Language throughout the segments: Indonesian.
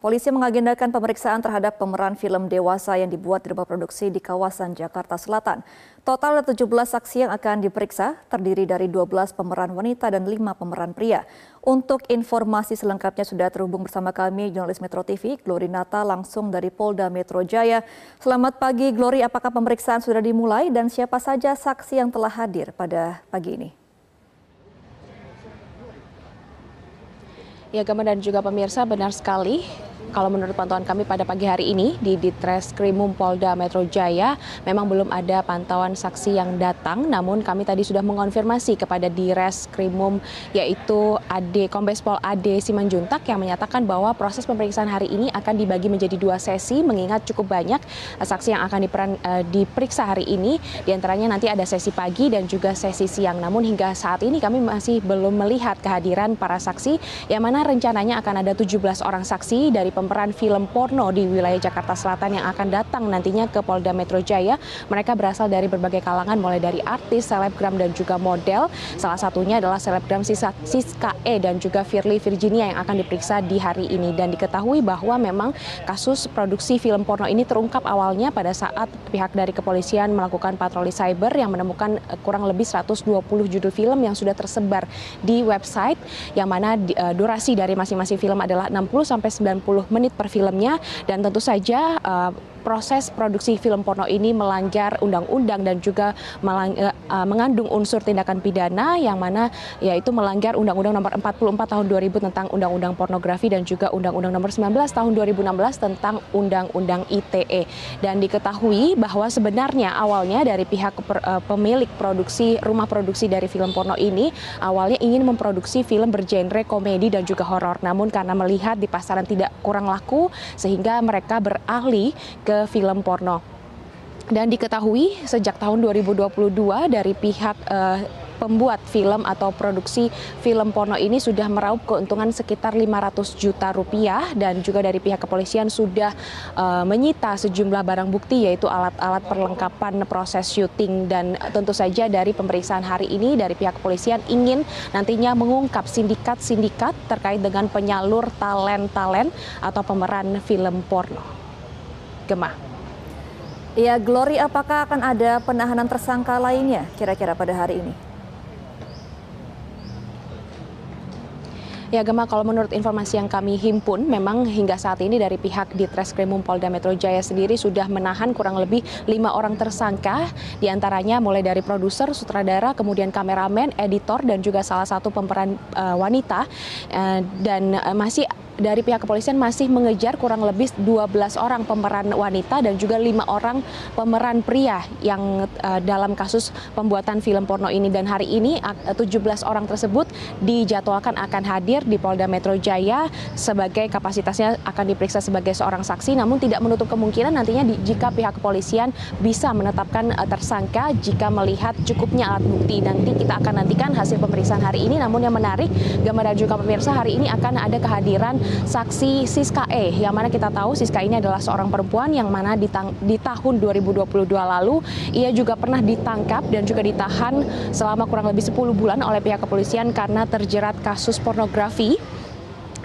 Polisi mengagendakan pemeriksaan terhadap pemeran film dewasa yang dibuat di rumah produksi di kawasan Jakarta Selatan. Total ada 17 saksi yang akan diperiksa, terdiri dari 12 pemeran wanita dan 5 pemeran pria. Untuk informasi selengkapnya sudah terhubung bersama kami jurnalis Metro TV, Glory Nata langsung dari Polda Metro Jaya. Selamat pagi Glory, apakah pemeriksaan sudah dimulai dan siapa saja saksi yang telah hadir pada pagi ini? Ya, Gama dan juga pemirsa benar sekali kalau menurut pantauan kami pada pagi hari ini di Ditreskrimum Polda Metro Jaya memang belum ada pantauan saksi yang datang. Namun kami tadi sudah mengonfirmasi kepada Direskrimum yaitu AD Kombes Pol AD Simanjuntak yang menyatakan bahwa proses pemeriksaan hari ini akan dibagi menjadi dua sesi mengingat cukup banyak saksi yang akan diperan, uh, diperiksa hari ini. Di antaranya nanti ada sesi pagi dan juga sesi siang. Namun hingga saat ini kami masih belum melihat kehadiran para saksi yang mana rencananya akan ada 17 orang saksi dari pemeran film porno di wilayah Jakarta Selatan yang akan datang nantinya ke Polda Metro Jaya. Mereka berasal dari berbagai kalangan mulai dari artis, selebgram dan juga model. Salah satunya adalah selebgram Siska E dan juga Firly Virginia yang akan diperiksa di hari ini dan diketahui bahwa memang kasus produksi film porno ini terungkap awalnya pada saat pihak dari kepolisian melakukan patroli cyber yang menemukan eh, kurang lebih 120 judul film yang sudah tersebar di website yang mana uh, durasi dari masing-masing film adalah 60 sampai 90 menit per filmnya. Dan tentu saja uh, proses produksi film porno ini melanggar undang-undang dan juga melang, uh, mengandung unsur tindakan pidana yang mana yaitu melanggar Undang-Undang Nomor 44 Tahun 2000 tentang Undang-Undang Pornografi dan juga Undang-Undang Nomor 19 Tahun 2016 tentang Undang-Undang ITE. Dan diketahui bahwa sebenarnya awalnya dari pihak uh, pemilik produksi rumah produksi dari film porno ini awalnya ingin memproduksi film bergenre komedi dan juga horor. Namun karena melihat di pasaran tidak kurang laku sehingga mereka beralih ke ke film porno. Dan diketahui sejak tahun 2022 dari pihak uh, pembuat film atau produksi film porno ini sudah meraup keuntungan sekitar 500 juta rupiah dan juga dari pihak kepolisian sudah uh, menyita sejumlah barang bukti yaitu alat-alat perlengkapan proses syuting dan tentu saja dari pemeriksaan hari ini dari pihak kepolisian ingin nantinya mengungkap sindikat-sindikat terkait dengan penyalur talent-talent atau pemeran film porno. Gemah. Ya, Glory, apakah akan ada penahanan tersangka lainnya kira-kira pada hari ini? Ya Gema, kalau menurut informasi yang kami himpun, memang hingga saat ini dari pihak di Treskrimum Polda Metro Jaya sendiri sudah menahan kurang lebih lima orang tersangka, di antaranya mulai dari produser, sutradara, kemudian kameramen, editor, dan juga salah satu pemeran uh, wanita, uh, dan uh, masih dari pihak kepolisian masih mengejar kurang lebih 12 orang pemeran wanita dan juga lima orang pemeran pria yang uh, dalam kasus pembuatan film porno ini. Dan hari ini uh, 17 orang tersebut dijadwalkan akan hadir di Polda Metro Jaya sebagai kapasitasnya akan diperiksa sebagai seorang saksi. Namun tidak menutup kemungkinan nantinya di, jika pihak kepolisian bisa menetapkan uh, tersangka jika melihat cukupnya alat bukti. Nanti kita akan nantikan hasil pemeriksaan hari ini. Namun yang menarik gambar dan juga pemirsa hari ini akan ada kehadiran saksi Siska E. Yang mana kita tahu Siska ini adalah seorang perempuan yang mana di, di tahun 2022 lalu ia juga pernah ditangkap dan juga ditahan selama kurang lebih 10 bulan oleh pihak kepolisian karena terjerat kasus pornografi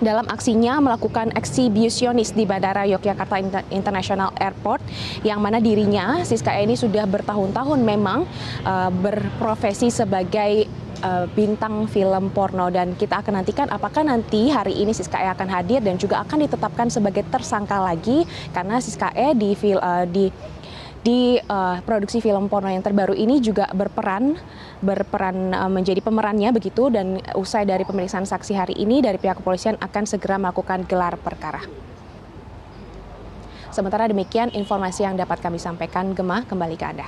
dalam aksinya melakukan eksibisionis di Bandara Yogyakarta International Airport yang mana dirinya Siska E ini sudah bertahun-tahun memang uh, berprofesi sebagai uh, bintang film porno dan kita akan nantikan apakah nanti hari ini Siska E akan hadir dan juga akan ditetapkan sebagai tersangka lagi karena Siska E di uh, di di uh, produksi film porno yang terbaru ini juga berperan berperan uh, menjadi pemerannya begitu dan usai dari pemeriksaan saksi hari ini dari pihak kepolisian akan segera melakukan gelar perkara. Sementara demikian informasi yang dapat kami sampaikan Gemah kembali ke Anda.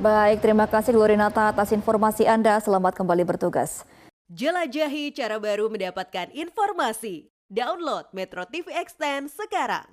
Baik, terima kasih Glorinata atas informasi Anda. Selamat kembali bertugas. Jelajahi cara baru mendapatkan informasi. Download Metro TV Extend sekarang.